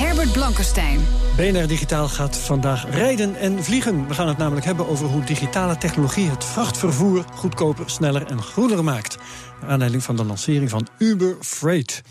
Herbert Blankenstein. BNR Digitaal gaat vandaag rijden en vliegen. We gaan het namelijk hebben over hoe digitale technologie het vrachtvervoer goedkoper, sneller en groener maakt. Aanleiding van de lancering van Uber Freight.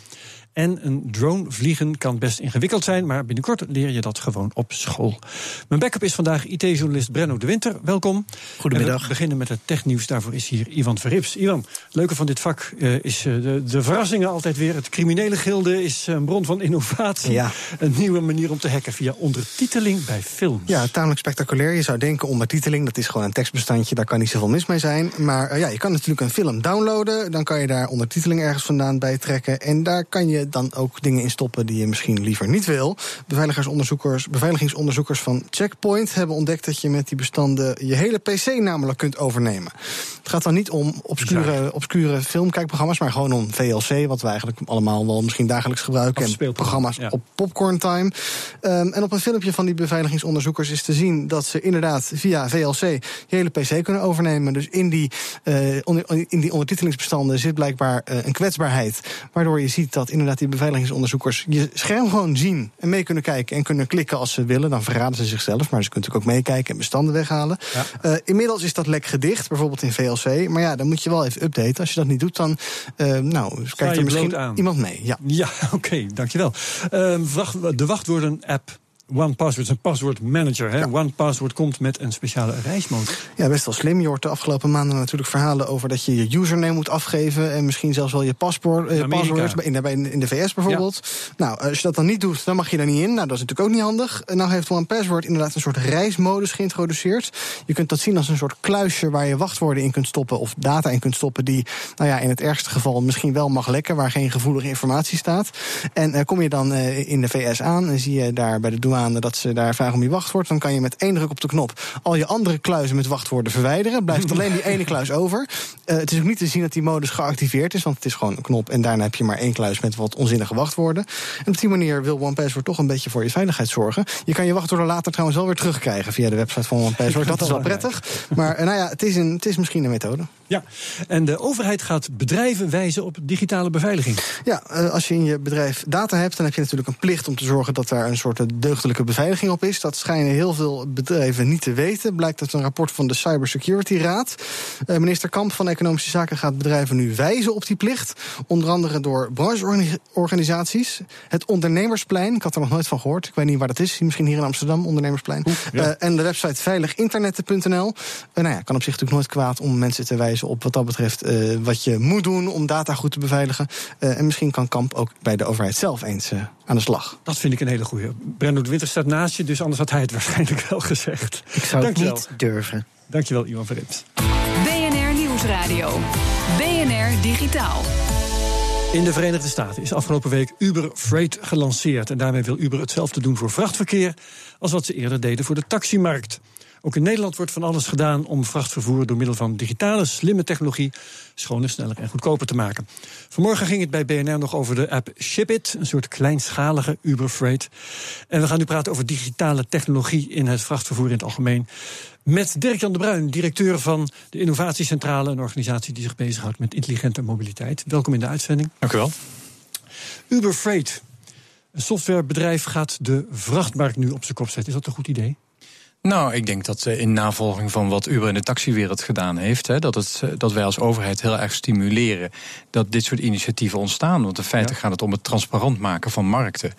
En een drone vliegen kan best ingewikkeld zijn, maar binnenkort leer je dat gewoon op school. Mijn backup is vandaag IT-journalist Brenno de Winter. Welkom. Goedemiddag. We beginnen met het technieuws. Daarvoor is hier Ivan Verrips. Ivan, het leuke van dit vak uh, is uh, de, de, verrassingen altijd weer. Het criminele gilde is een bron van innovatie. Ja. Een nieuwe manier om te hacken via ondertiteling bij films. Ja, tamelijk spectaculair. Je zou denken ondertiteling, dat is gewoon een tekstbestandje, daar kan niet zoveel mis mee zijn. Maar uh, ja, je kan natuurlijk een film downloaden, dan kan je daar ondertiteling ergens vandaan bij trekken. En daar kan je dan ook dingen in stoppen die je misschien liever niet wil. Beveiligingsonderzoekers, beveiligingsonderzoekers van Checkpoint hebben ontdekt dat je met die bestanden je hele PC namelijk kunt overnemen. Het gaat dan niet om obscure, obscure filmkijkprogramma's, maar gewoon om VLC, wat we eigenlijk allemaal wel misschien dagelijks gebruiken. En programma's ja. op popcorn time. Um, en op een filmpje van die beveiligingsonderzoekers is te zien dat ze inderdaad via VLC je hele PC kunnen overnemen. Dus in die, uh, in die ondertitelingsbestanden zit blijkbaar uh, een kwetsbaarheid. Waardoor je ziet dat inderdaad die beveiligingsonderzoekers je scherm gewoon zien en mee kunnen kijken en kunnen klikken als ze willen. Dan verraden ze zichzelf, maar ze kunnen natuurlijk ook meekijken en bestanden weghalen. Ja. Uh, inmiddels is dat lek gedicht, bijvoorbeeld in VLC. Maar ja, dan moet je wel even updaten. Als je dat niet doet, dan uh, nou, kijkt er misschien iemand mee. Ja, ja oké, okay, dankjewel. Uh, de wachtwoorden-app One Password is een paswoordmanager. Ja. One Password komt met een speciale reismode. Ja, best wel slim. Je hoort de afgelopen maanden natuurlijk verhalen over dat je je username moet afgeven. En misschien zelfs wel je paspoort, eh. In de, in de VS bijvoorbeeld. Ja. Nou, als je dat dan niet doet, dan mag je daar niet in. Nou, dat is natuurlijk ook niet handig. Nou heeft One Password inderdaad een soort reismodus geïntroduceerd. Je kunt dat zien als een soort kluisje waar je wachtwoorden in kunt stoppen. Of data in kunt stoppen die, nou ja, in het ergste geval misschien wel mag lekken. Waar geen gevoelige informatie staat. En uh, kom je dan uh, in de VS aan en zie je daar bij de douane dat ze daar vragen om je wachtwoord. Dan kan je met één druk op de knop al je andere kluizen met wachtwoorden verwijderen. Blijft alleen die ene kluis over. Uh, het is ook niet te zien dat die modus geactiveerd is, want het is gewoon een knop en daarna heb je maar één kluis met wat onzinnige wachtwoorden. En op die manier wil OnePassword toch een beetje voor je veiligheid zorgen. Je kan je wachtwoorden later trouwens wel weer terugkrijgen via de website van OnePassword. Dat is wel prettig. Maar uh, nou ja, het is, een, het is misschien een methode. Ja, en de overheid gaat bedrijven wijzen op digitale beveiliging. Ja, uh, als je in je bedrijf data hebt, dan heb je natuurlijk een plicht om te zorgen dat daar een soort deugdelijke beveiliging op is. Dat schijnen heel veel bedrijven niet te weten. Blijkt uit een rapport van de Cybersecurity Raad. Uh, minister Kamp van Economische Zaken gaat bedrijven nu wijzen op die plicht. Onder andere door brancheorganisaties. Het Ondernemersplein, ik had er nog nooit van gehoord. Ik weet niet waar dat is. Misschien hier in Amsterdam, Ondernemersplein. Ja. uh, en de website veiliginternetten.nl. Uh, nou ja, kan op zich natuurlijk nooit kwaad om mensen te wijzen op wat dat betreft uh, wat je moet doen om data goed te beveiligen. Uh, en misschien kan Kamp ook bij de overheid zelf eens uh, aan de slag. Dat vind ik een hele goede. Brenno de Winter staat naast je, dus anders had hij het waarschijnlijk wel gezegd. Ik zou Dankjewel. het niet durven. Dankjewel, Ivan Verrips. BNR Nieuwsradio. BNR Digitaal. In de Verenigde Staten is afgelopen week Uber Freight gelanceerd. En daarmee wil Uber hetzelfde doen voor vrachtverkeer als wat ze eerder deden voor de taximarkt. Ook in Nederland wordt van alles gedaan om vrachtvervoer door middel van digitale, slimme technologie schoner, sneller en goedkoper te maken. Vanmorgen ging het bij BNR nog over de app Shipit, een soort kleinschalige Uber Freight. En we gaan nu praten over digitale technologie in het vrachtvervoer in het algemeen. Met Dirk-Jan de Bruin, directeur van de Innovatiecentrale, een organisatie die zich bezighoudt met intelligente mobiliteit. Welkom in de uitzending. Dank u wel. Uber Freight, een softwarebedrijf, gaat de vrachtmarkt nu op zijn kop zetten. Is dat een goed idee? Nou, ik denk dat in navolging van wat Uber in de taxiwereld gedaan heeft, hè, dat, het, dat wij als overheid heel erg stimuleren dat dit soort initiatieven ontstaan. Want in feite ja. gaat het om het transparant maken van markten.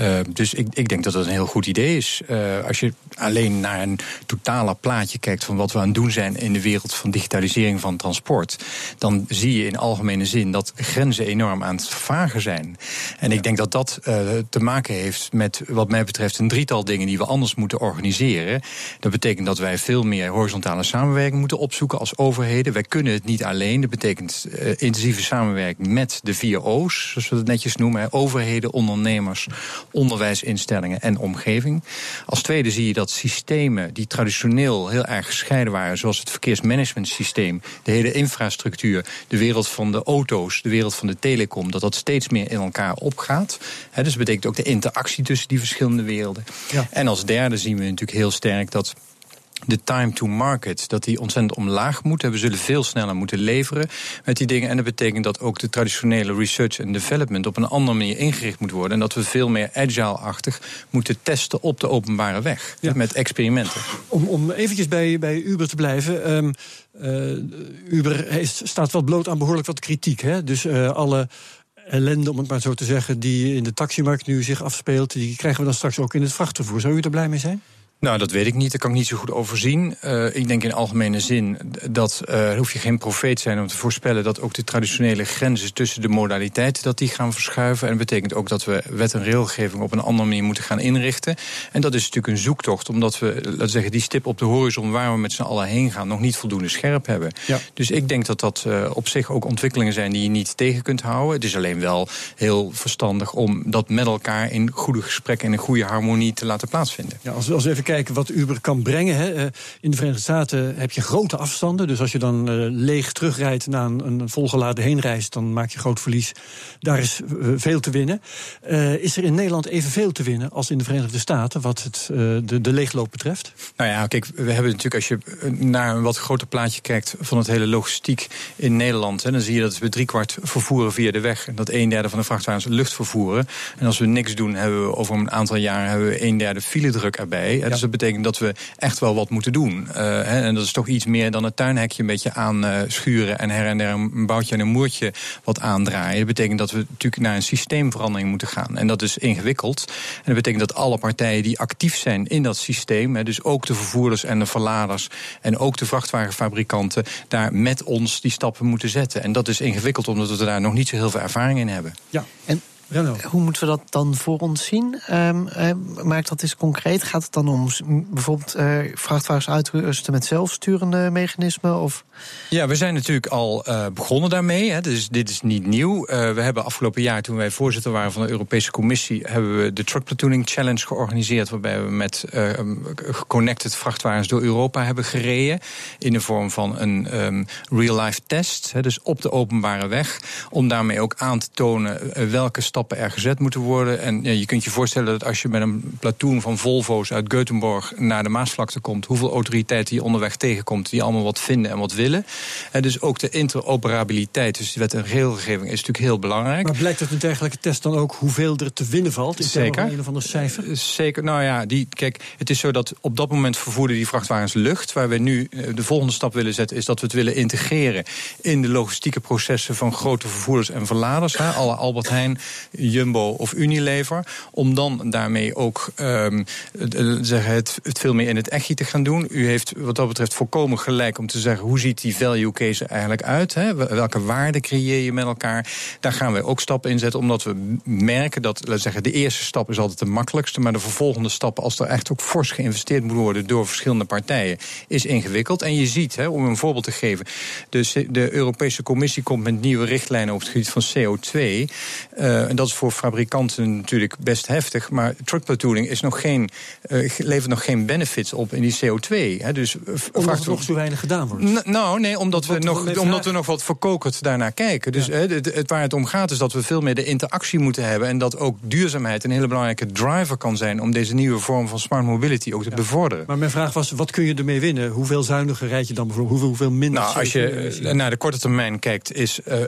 Uh, dus ik, ik denk dat dat een heel goed idee is. Uh, als je alleen naar een totale plaatje kijkt van wat we aan het doen zijn in de wereld van digitalisering van transport, dan zie je in algemene zin dat grenzen enorm aan het vervagen zijn. En ik denk dat dat uh, te maken heeft met, wat mij betreft, een drietal dingen die we anders moeten organiseren. Dat betekent dat wij veel meer horizontale samenwerking moeten opzoeken als overheden. Wij kunnen het niet alleen. Dat betekent uh, intensieve samenwerking met de vier O's, zoals we het netjes noemen: hè, overheden, ondernemers, onderwijsinstellingen en omgeving. Als tweede zie je dat systemen die traditioneel heel erg gescheiden waren, zoals het verkeersmanagementsysteem, de hele infrastructuur, de wereld van de auto's, de wereld van de telecom, dat dat steeds meer in elkaar opgaat. He, dus dat betekent ook de interactie tussen die verschillende werelden. Ja. En als derde zien we natuurlijk heel sterk dat de time to market, dat die ontzettend omlaag moet. We zullen veel sneller moeten leveren met die dingen. En dat betekent dat ook de traditionele research en development op een andere manier ingericht moet worden. En dat we veel meer agile-achtig moeten testen op de openbare weg. Ja. Met experimenten. Om, om eventjes bij, bij Uber te blijven. Um, uh, Uber heeft, staat wel bloot aan behoorlijk wat kritiek. Hè? Dus uh, alle ellende, om het maar zo te zeggen, die in de taximarkt nu zich afspeelt, die krijgen we dan straks ook in het vrachtvervoer. Zou u er blij mee zijn? Nou, dat weet ik niet. Dat kan ik niet zo goed overzien. Uh, ik denk in algemene zin dat uh, hoef je geen profeet zijn om te voorspellen dat ook de traditionele grenzen tussen de modaliteiten dat die gaan verschuiven. En dat betekent ook dat we wet en regelgeving op een andere manier moeten gaan inrichten. En dat is natuurlijk een zoektocht, omdat we, laten we zeggen, die stip op de horizon waar we met z'n allen heen gaan, nog niet voldoende scherp hebben. Ja. Dus ik denk dat dat uh, op zich ook ontwikkelingen zijn die je niet tegen kunt houden. Het is alleen wel heel verstandig om dat met elkaar in goede gesprekken en in goede harmonie te laten plaatsvinden. Ja, als we, als even kijken wat Uber kan brengen. Hè. Eh, in de Verenigde Staten heb je grote afstanden. Dus als je dan uh, leeg terugrijdt na een, een volgeladen heenreis, dan maak je groot verlies. Daar is uh, veel te winnen. is er in Nederland evenveel te winnen als in de Verenigde Staten, wat het, de, de leegloop betreft? Nou ja, kijk, we hebben natuurlijk, als je naar een wat groter plaatje kijkt van het hele logistiek in Nederland, hè, dan zie je dat we driekwart vervoeren via de weg. En dat een derde van de vrachtwagens lucht vervoeren. En als we niks doen, hebben we over een aantal jaren hebben we een derde file druk erbij. Dus dat betekent dat we echt wel wat moeten doen. Uh, en dat is toch iets meer dan het tuinhekje een beetje aanschuren en her en der een boutje en een moertje wat aandraaien. Dat betekent dat we natuurlijk naar een systeemverandering moeten gaan. En dat is ingewikkeld. En dat betekent dat alle partijen die actief zijn in dat systeem, dus ook de vervoerders en de verladers en ook de vrachtwagenfabrikanten, daar met ons die stappen moeten zetten. En dat is ingewikkeld omdat we daar nog niet zo heel veel ervaring in hebben. Ja, en hoe moeten we dat dan voor ons zien? Um, uh, maak dat eens concreet. Gaat het dan om bijvoorbeeld uh, vrachtwagens uitrusten met zelfsturende mechanismen? Of? Ja, we zijn natuurlijk al uh, begonnen daarmee. Hè. Dus dit is niet nieuw. we hebben afgelopen jaar, toen wij voorzitter waren van de Europese Commissie, hebben we de Truck Platooning Challenge georganiseerd. Waarbij we met geconnected vrachtwagens door Europa hebben gereden. In de vorm van een um, real-life test. Hè, dus op de openbare weg. Om daarmee ook aan te tonen welke stappen er gezet moeten worden. En ja, je kunt je voorstellen dat als je met een platoon van Volvo's uit Göteborg naar de Maasvlakte komt, hoeveel autoriteiten je onderweg tegenkomt die allemaal wat vinden en wat willen. En dus ook de interoperabiliteit, dus de wet en regelgeving, is natuurlijk heel belangrijk. Maar blijkt uit een dergelijke test dan ook hoeveel er te winnen valt? Is Zeker. Een of ander cijfer? Eh, zeker. Nou ja, die, kijk, het is zo dat op dat moment vervoerden die vrachtwagens lucht. Waar we nu eh, de volgende stap willen zetten, is dat we het willen integreren in de logistieke processen van grote vervoerders en verladers. Hè, alle Albert Heijn, Jumbo of Unilever. Om dan daarmee ook um, zeggen het, het veel meer in het echtje te gaan doen. U heeft wat dat betreft volkomen gelijk om te zeggen hoe ziet die value case er eigenlijk uit? Hè? Welke waarde creëer je met elkaar? Daar gaan wij ook stappen in zetten, omdat we merken dat laten zeggen, de eerste stap is altijd de makkelijkste. Maar de vervolgende stappen, als er echt ook fors geïnvesteerd moet worden door verschillende partijen, is ingewikkeld. En je ziet, hè, om een voorbeeld te geven, dus de Europese Commissie komt met nieuwe richtlijnen op het gebied van CO2. Uh, en dat is voor fabrikanten natuurlijk best heftig. Maar truckplatooning is nog geen, uh, levert nog geen benefits op in die CO2. Hè. Dus, uh, omdat er nog zo weinig gedaan wordt? nou, nee, omdat, we nog, omdat we nog wat verkokerd daarnaar kijken. Dus ja. het, het, waar het om gaat is dat we veel meer de interactie moeten hebben. En dat ook duurzaamheid een hele belangrijke driver kan zijn... om deze nieuwe vorm van smart mobility ook te ja. bevorderen. Maar mijn vraag was, wat kun je ermee winnen? Hoeveel zuiniger rijd je dan bijvoorbeeld? Hoeveel, hoeveel minder Nou, als je naar de korte termijn kijkt... is uh,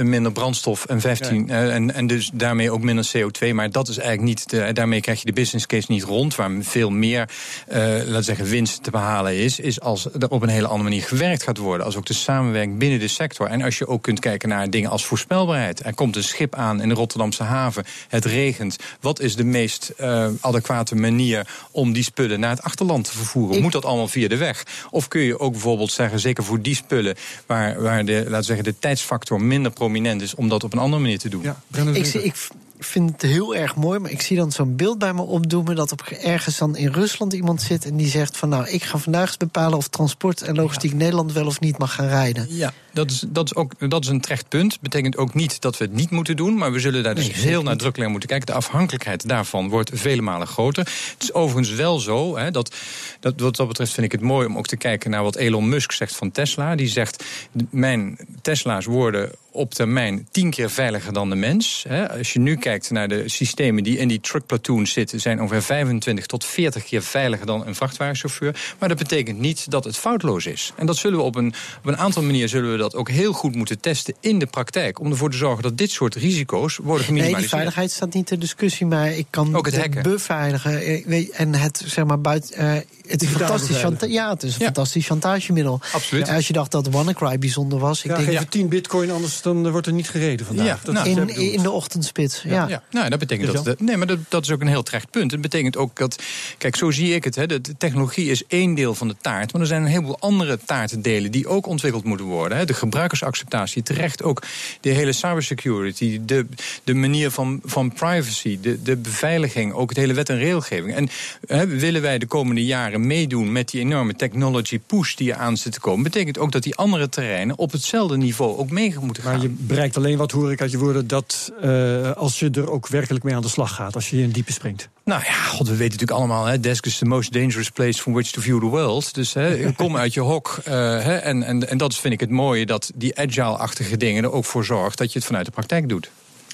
15% minder brandstof en 15... Ja en, en dus daarmee ook minder CO2. Maar dat is eigenlijk niet. De, daarmee krijg je de business case niet rond. Waar veel meer, uh, laten zeggen, winst te behalen is. Is als er op een hele andere manier gewerkt gaat worden. Als ook de samenwerking binnen de sector. En als je ook kunt kijken naar dingen als voorspelbaarheid. Er komt een schip aan in de Rotterdamse haven. Het regent. Wat is de meest uh, adequate manier om die spullen naar het achterland te vervoeren? Moet dat allemaal via de weg? Of kun je ook bijvoorbeeld zeggen, zeker voor die spullen waar, waar de, laten zeggen, de tijdsfactor minder prominent is, om dat op een andere manier te doen? Ja, ik, zie, ik vind het heel erg mooi, maar ik zie dan zo'n beeld bij me opdoemen dat op ergens dan in Rusland iemand zit en die zegt van nou, ik ga vandaag bepalen of transport en logistiek Nederland wel of niet mag gaan rijden. Ja, dat is, dat is, ook, dat is een terecht punt. Betekent ook niet dat we het niet moeten doen, maar we zullen daar dus Nee, heel nadrukkelijk naar moeten kijken. De afhankelijkheid daarvan wordt vele malen groter. Het is overigens wel zo, hè, dat, dat wat dat betreft vind ik het mooi om ook te kijken naar wat Elon Musk zegt van Tesla. Die zegt, mijn Tesla's worden op termijn tien keer veiliger dan de mens. Hè. Als je nu kijkt naar de systemen die in die truck platoons zitten, zijn ongeveer 25 tot 40 keer veiliger dan een vrachtwagenchauffeur. Maar dat betekent niet dat het foutloos is. En dat zullen we op een, op een aantal manieren zullen we dat ook heel goed moeten testen in de praktijk. Om ervoor te zorgen dat dit soort risico's worden Nee, die geminimaliseerd. veiligheid staat niet ter discussie, maar ik kan Ook het beveiligen. eh, weet- En het, zeg maar, buiten. eh, het is fantastisch. ja, het is een Ja. fantastisch chantagemiddel. Absoluut. Ja, als je dacht dat WannaCry bijzonder was, ik Ja, denk geef je 10 bitcoin, anders dan eh, wordt er niet gereden vandaag. Ja, dat nou, in, in de ochtendspits. Ja. Ja, nou, dat betekent dat. Nee, maar dat, dat is ook een heel terecht punt. Het betekent ook dat. Kijk, zo zie ik het. Hè, de, de technologie is één deel van de taart. Maar er zijn een heleboel andere taartdelen die ook ontwikkeld moeten worden. Hè. De gebruikersacceptatie, terecht ook de hele cybersecurity, de, de manier van, van privacy, de, de beveiliging, ook het hele wet en regelgeving. En hè, willen wij de komende jaren meedoen met die enorme technology push die er aan zit te komen, betekent ook dat die andere terreinen op hetzelfde niveau ook mee moeten gaan. Maar je bereikt alleen wat, hoor ik uit je woorden, dat eh, als je er ook werkelijk mee aan de slag gaat. Als je in diepe springt. Nou ja, god, we weten natuurlijk allemaal, hè, desk is the most dangerous place from which to view the world. Dus hè, kom uit je hok. eh, hè, en, en, en dat is, vind ik het mooie, dat die agile-achtige dingen er ook voor zorgt dat je het vanuit de praktijk doet.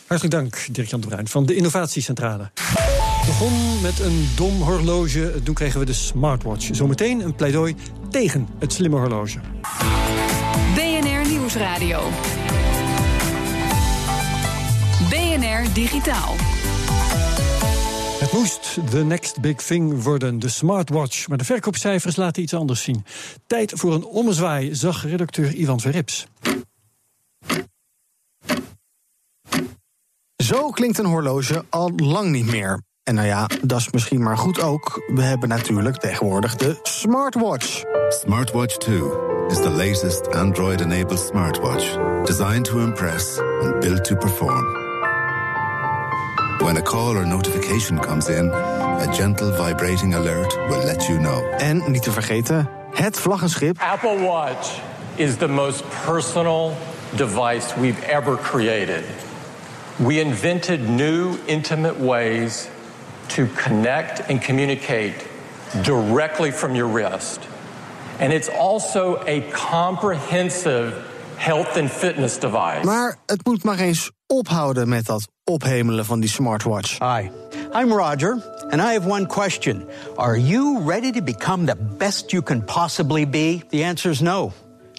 Hartelijk dank, Dirk-Jan de Bruin van de Innovatiecentrale. Begon met een dom horloge, toen kregen we de smartwatch. Zometeen een pleidooi tegen het slimme horloge. BNR Nieuwsradio. BNR Digitaal. Het moest the next big thing worden, de smartwatch. Maar de verkoopcijfers laten iets anders zien. Tijd voor een ommezwaai, zag redacteur Ivan Verrips. Zo klinkt een horloge al lang niet meer. En nou ja, dat is misschien maar goed ook. We hebben natuurlijk tegenwoordig de smartwatch. Smartwatch 2 is the latest Android enabled smartwatch designed to impress and built to perform. When a call or notification comes in, a gentle vibrating alert will let you know. En niet te vergeten, het vlaggenschip. Apple Watch is the most personal device we've ever created. We invented new, intimate ways to connect and communicate directly from your wrist. And it's also a comprehensive health and fitness device. Maar het moet maar eens ophouden met dat ophemelen van die smartwatch. Hi, I'm Roger, and I have one question. Are you ready to become the best you can possibly be? The answer is no.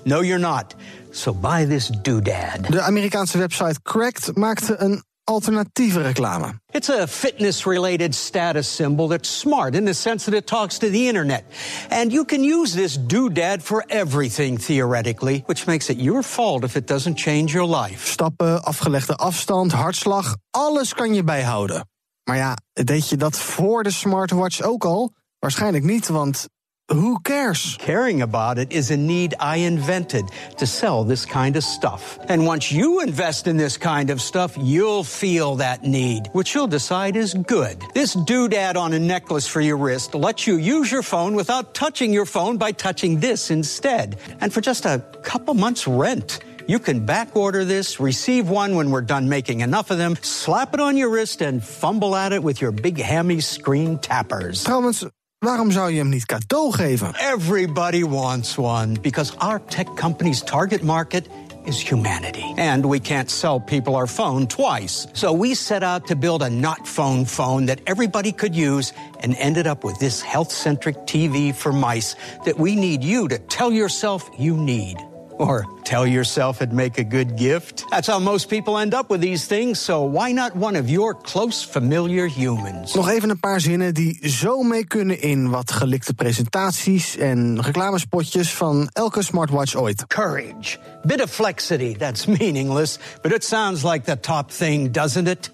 No, you're not. So buy this doodad. De Amerikaanse website Cracked maakte een alternatieve reclame. It's a fitness related status symbol that's smart in the sense that it talks to the internet. And you can use this doodad for everything theoretically, which makes it your fault if it doesn't change your life. Stappen, afgelegde afstand, hartslag, alles kan je bijhouden. Maar ja, deed je dat voor de smartwatch ook al? Waarschijnlijk niet, want who cares? Caring about it is a need I invented to sell this kind of stuff. And once you invest in this kind of stuff, you'll feel that need, which you'll decide is good. This doodad on a necklace for your wrist lets you use your phone without touching your phone by touching this instead. And for just a couple months' rent, you can back order this, receive one when we're done making enough of them, slap it on your wrist, and fumble at it with your big hammy screen tappers. Trouwens, waarom zou je hem niet cadeau geven? Everybody wants one because our tech company's target market is humanity. And we can't sell people our phone twice. So we set out to build a not phone phone that everybody could use and ended up with this health centric TV for mice that we need you to tell yourself you need. Or tell yourself it'd make a good gift? That's how most people end up with these things, so why not one of your close familiar humans? Nog even een paar zinnen die zo mee kunnen in wat gelikte presentaties en reclamespotjes van elke smartwatch ooit. Courage. Bit of flexity, that's meaningless, but it sounds like the top thing, doesn't it?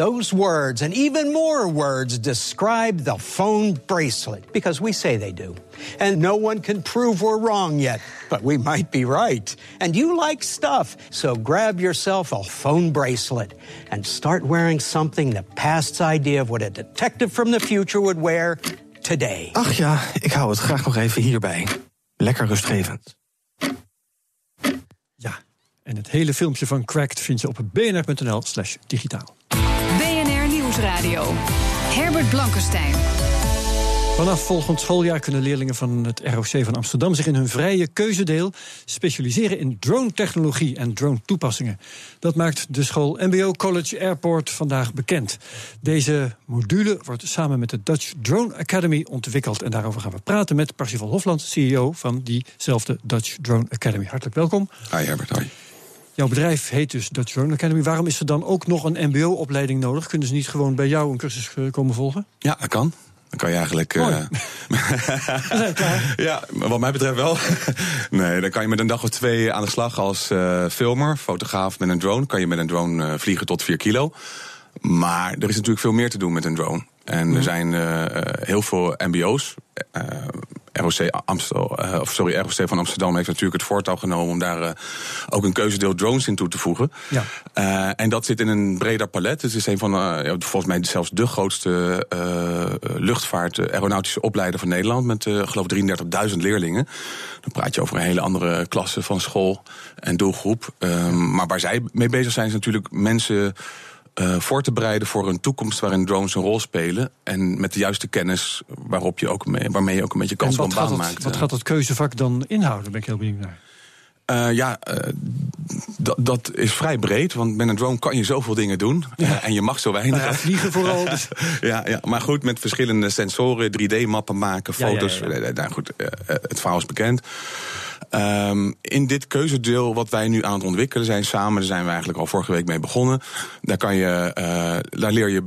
Those words and even more words describe the phone bracelet because we say they do. And no one can prove we're wrong yet, but we might be right. And you like stuff, so grab yourself a phone bracelet and start wearing something the past's idea of what a detective from the future would wear today. Ach ja, ik hou het graag nog even hierbij. Lekker rustgevend. Ja, en het hele filmpje van Cracked vind je op bnr.nl slash digitaal. BNR Nieuwsradio. Herbert Blankenstein. Vanaf volgend schooljaar kunnen leerlingen van het ROC van Amsterdam zich in hun vrije keuzedeel specialiseren in drone-technologie en drone-toepassingen. Dat maakt de school MBO College Airport vandaag bekend. Deze module wordt samen met de Dutch Drone Academy ontwikkeld. En daarover gaan we praten met Parsifal Hofland, CEO van diezelfde Dutch Drone Academy. Hartelijk welkom. Hi Herbert, hoi. Jouw bedrijf heet dus Dutch Drone Academy. Waarom is er dan ook nog een MBO-opleiding nodig? Kunnen ze niet gewoon bij jou een cursus eh, komen volgen? Ja, dat kan. Dan kan je eigenlijk. Uh, ja, wat mij betreft wel. nee, dan kan je met een dag of twee aan de slag als uh, filmer, fotograaf met een drone. Kan je met een drone uh, vliegen tot 4 kilo. Maar er is natuurlijk veel meer te doen met een drone. En er zijn heel veel MBO's. ROC, Amstel, uh, of sorry, ROC van Amsterdam heeft natuurlijk het voortouw genomen om daar uh, ook een keuzedeel drones in toe te voegen. Ja. Uh, en dat zit in een breder palet. Het is een van, volgens mij zelfs de grootste luchtvaart aeronautische opleider van Nederland. Met, geloof ik, 33.000 leerlingen. Dan praat je over een hele andere klasse van school en doelgroep. Ehm, maar waar zij mee bezig zijn, is natuurlijk mensen. Uh, voor te bereiden voor een toekomst waarin drones een rol spelen. En met de juiste kennis waarop je ook mee, waarmee je ook een beetje kans van baan maakt. Wat gaat dat keuzevak dan inhouden? Ben ik heel benieuwd naar. Uh, ja, uh, dat is vrij breed, want met een drone kan je zoveel dingen doen. Ja. Uh, en je mag zo weinig. Ja, vliegen vooral. Dus. ja, ja, maar goed, met verschillende sensoren, 3D-mappen maken, foto's. Ja, nou goed, het verhaal is bekend. Um, in dit keuzedeel wat wij nu aan het ontwikkelen zijn samen, daar zijn we eigenlijk al vorige week mee begonnen. Daar kan je, daar leer je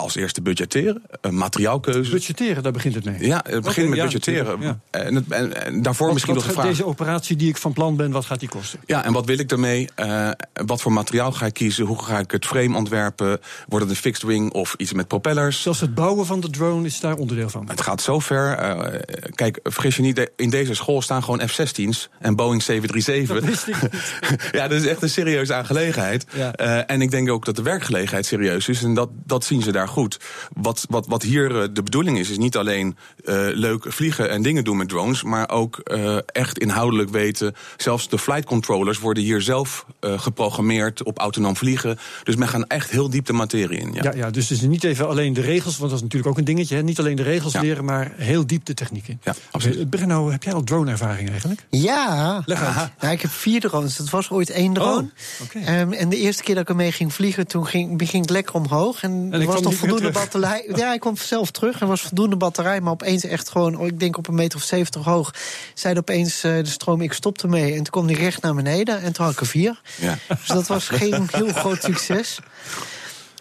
als eerste budgetteren, een materiaalkeuze. Budgetteren, daar begint het mee. Ja, het begint okay, met ja, budgetteren. Ja. En, het, en, en, daarvoor wat, misschien wat nog de vraag... Deze operatie die ik van plan ben, wat gaat die kosten? Ja, en wat wil ik ermee? Uh, wat voor materiaal ga ik kiezen? Hoe ga ik het frame ontwerpen? Wordt het een fixed wing of iets met propellers? Zelfs het bouwen van de drone is daar onderdeel van. Het gaat zo ver. Uh, kijk, vergis je niet, in deze school staan gewoon F-16's en Boeing 737. Dat wist ik niet. ja, dat is echt een serieuze aangelegenheid. Ja. Uh, en ik denk ook dat de werkgelegenheid serieus is. En dat, dat zien ze daar goed wat, wat, wat hier uh, de bedoeling is, is niet alleen uh, leuk vliegen en dingen doen met drones, maar ook uh, echt inhoudelijk weten. Zelfs de flight controllers worden hier zelf geprogrammeerd op autonoom vliegen. Dus men gaat echt heel diep de materie in. Ja, ja, ja dus het is niet even alleen de regels, want dat is natuurlijk ook een dingetje. Hè? Niet alleen de regels ja. leren, maar heel diep de techniek in. Ja, absoluut. Brenno, heb jij al drone-ervaring eigenlijk? Ja. Leg uit. Ja, ik heb vier drones. Dat was ooit één drone. Oh, okay. um, en de eerste keer dat ik ermee ging vliegen, toen ging, ging ik lekker omhoog. En, en was nog voldoende batterij. Ja, ik kwam zelf terug. Er was voldoende batterij, maar opeens echt gewoon, ik denk op een meter of zeventig hoog, zei opeens uh, de stroom, ik stopte mee. En toen kwam die recht naar beneden en toen had ik er vier. Ja. Dus dat was geen heel groot succes.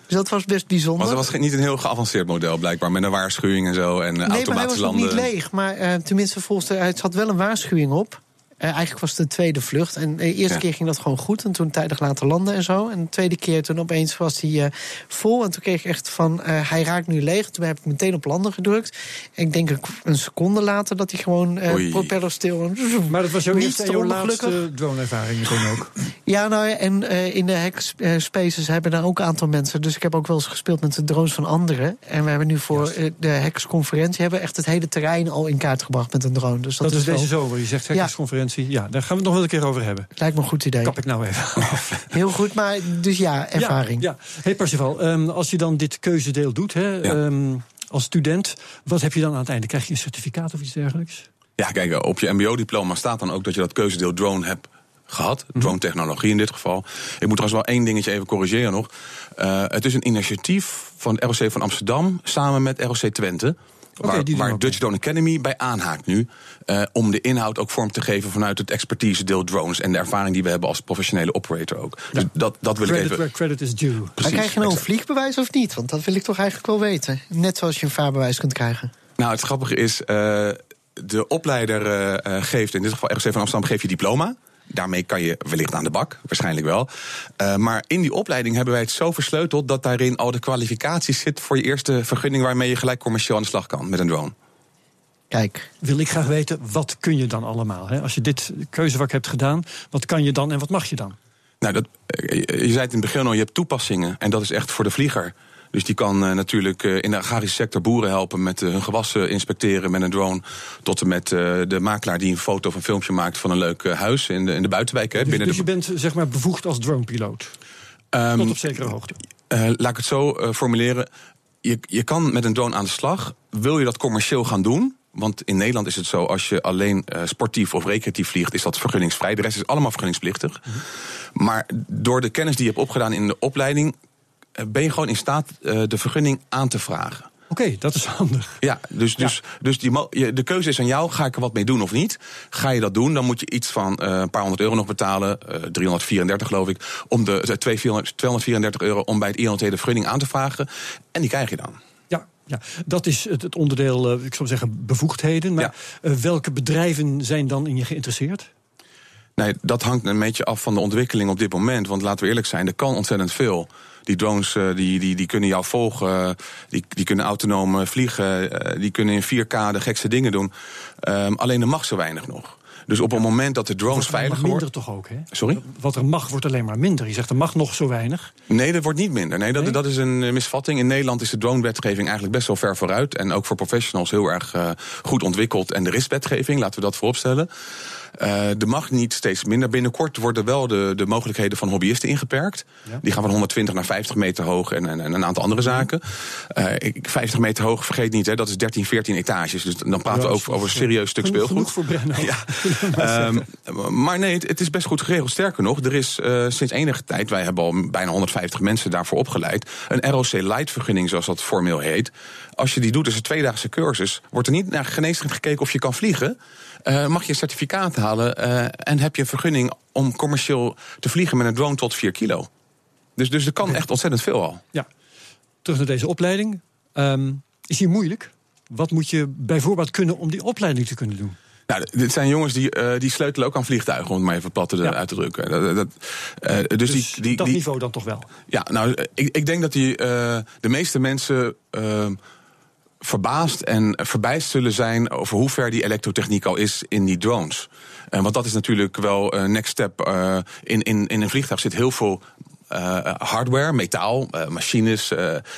Dus dat was best bijzonder. Maar het was niet een heel geavanceerd model, blijkbaar, met een waarschuwing en zo. En nee, maar hij was landen. niet leeg. Maar uh, tenminste, volgens de, het zat wel een waarschuwing op. Uh, eigenlijk was het de tweede vlucht. En de eerste ja. keer ging dat gewoon goed. En toen tijdig laten landen en zo. En de tweede keer toen opeens was hij uh, vol. En toen kreeg ik echt van, uh, hij raakt nu leeg. Toen heb ik meteen op landen gedrukt. En ik denk een seconde later dat hij gewoon propeller stil... Maar dat was jouw eerste en jouw laatste drone-ervaring meteen ook? Ja, nou ja, en in de hackspaces hebben daar ook een aantal mensen. Dus ik heb ook wel eens gespeeld met de drones van anderen. En we hebben nu voor de hackersconferentie... hebben we echt het hele terrein al in kaart gebracht met een drone. Dus dat, dat is, wel... deze zomer, je zegt hackersconferentie. Ja, daar gaan we het nog wel een keer over hebben. Lijkt me een goed idee. Kap ik nou even Heel goed, maar dus ja, ervaring. Ja, ja. hey Parsifal, um, als je dan dit keuzedeel doet hè, ja. um, als student... wat heb je dan aan het einde? Krijg je een certificaat of iets dergelijks? Ja, kijk, op je mbo-diploma staat dan ook dat je dat keuzedeel drone hebt gehad. Drone-technologie in dit geval. Ik moet trouwens wel één dingetje even corrigeren nog. Uh, het is een initiatief van het ROC van Amsterdam samen met ROC Twente. Waar, waar Dutch Drone Academy bij aanhaakt nu. Uh, om de inhoud ook vorm te geven vanuit het expertise deel drones en de ervaring die we hebben als professionele operator ook. Dus dat, dat wil credit ik even. Where credit is due. Precies, maar krijg je nou een vliegbewijs of niet? Want dat wil ik toch eigenlijk wel weten. Net zoals je een vaarbewijs kunt krijgen. Nou, het grappige is, uh, de opleider uh, geeft, in dit geval ROC van Amsterdam, geeft je diploma. Daarmee kan je wellicht aan de bak, waarschijnlijk wel. Uh, maar in die opleiding hebben wij het zo versleuteld dat daarin al de kwalificaties zit voor je eerste vergunning waarmee je gelijk commercieel aan de slag kan met een drone. Kijk. Wil ik graag weten, wat kun je dan allemaal? Hè? Als je dit keuzevak hebt gedaan, wat kan je dan en wat mag je dan? Nou, dat, je zei het in het begin al, je hebt toepassingen. En dat is echt voor de vlieger. Dus die kan uh, natuurlijk uh, in de agrarische sector boeren helpen met uh, hun gewassen inspecteren met een drone. Tot en met de makelaar die een foto of een filmpje maakt van een leuk huis in de, in de buitenwijk. Hè, dus, binnen dus de... je bent zeg maar bevoegd als dronepiloot? Um, Tot op zekere hoogte. laat ik het zo formuleren. Je, je kan met een drone aan de slag. Wil je dat commercieel gaan doen? Want in Nederland is het zo, als je alleen uh, sportief of recreatief vliegt, is dat vergunningsvrij. De rest is allemaal vergunningsplichtig. -hmm. Maar door de kennis die je hebt opgedaan in de opleiding, ben je gewoon in staat uh, de vergunning aan te vragen. Oké, okay, dat is handig. Ja, dus, ja. dus, dus die, de keuze is aan jou. Ga ik er wat mee doen of niet? Ga je dat doen, dan moet je iets van uh, een paar honderd euro nog betalen. Uh, 334 geloof ik. Om de, de 234 euro om bij het INT de vergunning aan te vragen. En die krijg je dan. Ja, ja, dat is het, het onderdeel, uh, ik zou zeggen, bevoegdheden. Maar ja. welke bedrijven zijn dan in je geïnteresseerd? Nee, dat hangt een beetje af van de ontwikkeling op dit moment. Want laten we eerlijk zijn, er kan ontzettend veel. Die drones uh, die, die, die kunnen jou volgen, die, die kunnen autonoom vliegen, uh, die kunnen in 4K de gekste dingen doen. Um, alleen er mag zo weinig nog. Dus op het moment dat de drones veiliger worden. minder toch ook, hè? Sorry? Wat er mag, wordt alleen maar minder. Je zegt er mag nog zo weinig. Nee, dat wordt niet minder. Nee, dat, nee? dat is een misvatting. In Nederland is de drone-wetgeving eigenlijk best wel ver vooruit. En ook voor professionals heel erg uh, goed ontwikkeld. En er is wetgeving, laten we dat vooropstellen. Uh, er mag niet steeds minder. Binnenkort worden wel de, de mogelijkheden van hobbyisten ingeperkt. Ja. Die gaan van 120 naar 50 meter hoog en, en, en een aantal andere zaken. Uh, 50 meter hoog, vergeet niet, hè, dat is 13, 14 etages. Dus dan praten ja, we over, over een serieus stuk speelgoed. Genoeg voor Brenno. Ja. um, maar nee, het, het, is best goed geregeld. Sterker nog, er is uh, sinds enige tijd, wij hebben al bijna 150 mensen daarvoor opgeleid, een ROC Light vergunning, zoals dat formeel heet. Als je die doet, dus een tweedaagse cursus, wordt er niet naar geneeskunde gekeken of je kan vliegen. Uh, mag je een certificaat halen uh, en heb je een vergunning om commercieel te vliegen met een drone tot 4 kilo. Dus, dus er kan echt ontzettend veel al. Ja. Terug naar deze opleiding. Um, is die moeilijk? Wat moet je bijvoorbeeld kunnen om die opleiding te kunnen doen? Nou, dit zijn jongens die, uh, die sleutelen ook aan vliegtuigen, om het maar even plat ja. uit te drukken. Dat, dat, uh, dus, dus die, die, dat die, niveau dan toch wel? Ja, nou, ik, ik denk dat die, uh, de meeste mensen verbaasd en verbijst zullen zijn over hoe ver die elektrotechniek al is in die drones. Want dat is natuurlijk wel een next step. In, in, in een vliegtuig zit heel veel uh, hardware, metaal, uh, machines,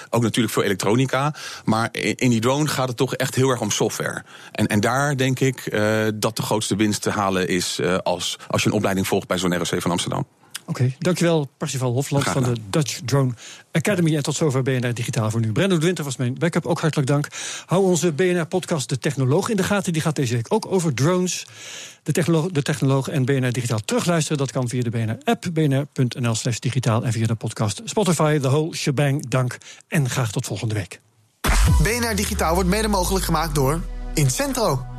ook natuurlijk veel elektronica. Maar in, in, die drone gaat het toch echt heel erg om software. En, en daar denk ik dat de grootste winst te halen is als, als je een opleiding volgt bij zo'n ROC van Amsterdam. Oké, okay, dankjewel Parsifal Hofland van de Dutch Drone Academy. En tot zover BNR Digitaal voor nu. Brendo de Winter was mijn backup, ook hartelijk dank. Hou onze BNR-podcast De Technoloog in de gaten. Die gaat deze week ook over drones. De technoloog, de technoloog en BNR Digitaal terugluisteren. Dat kan via de BNR-app, bnr.nl slash digitaal... en via de podcast Spotify, the whole shebang. Dank en graag tot volgende week. BNR Digitaal wordt mede mogelijk gemaakt door Incentro.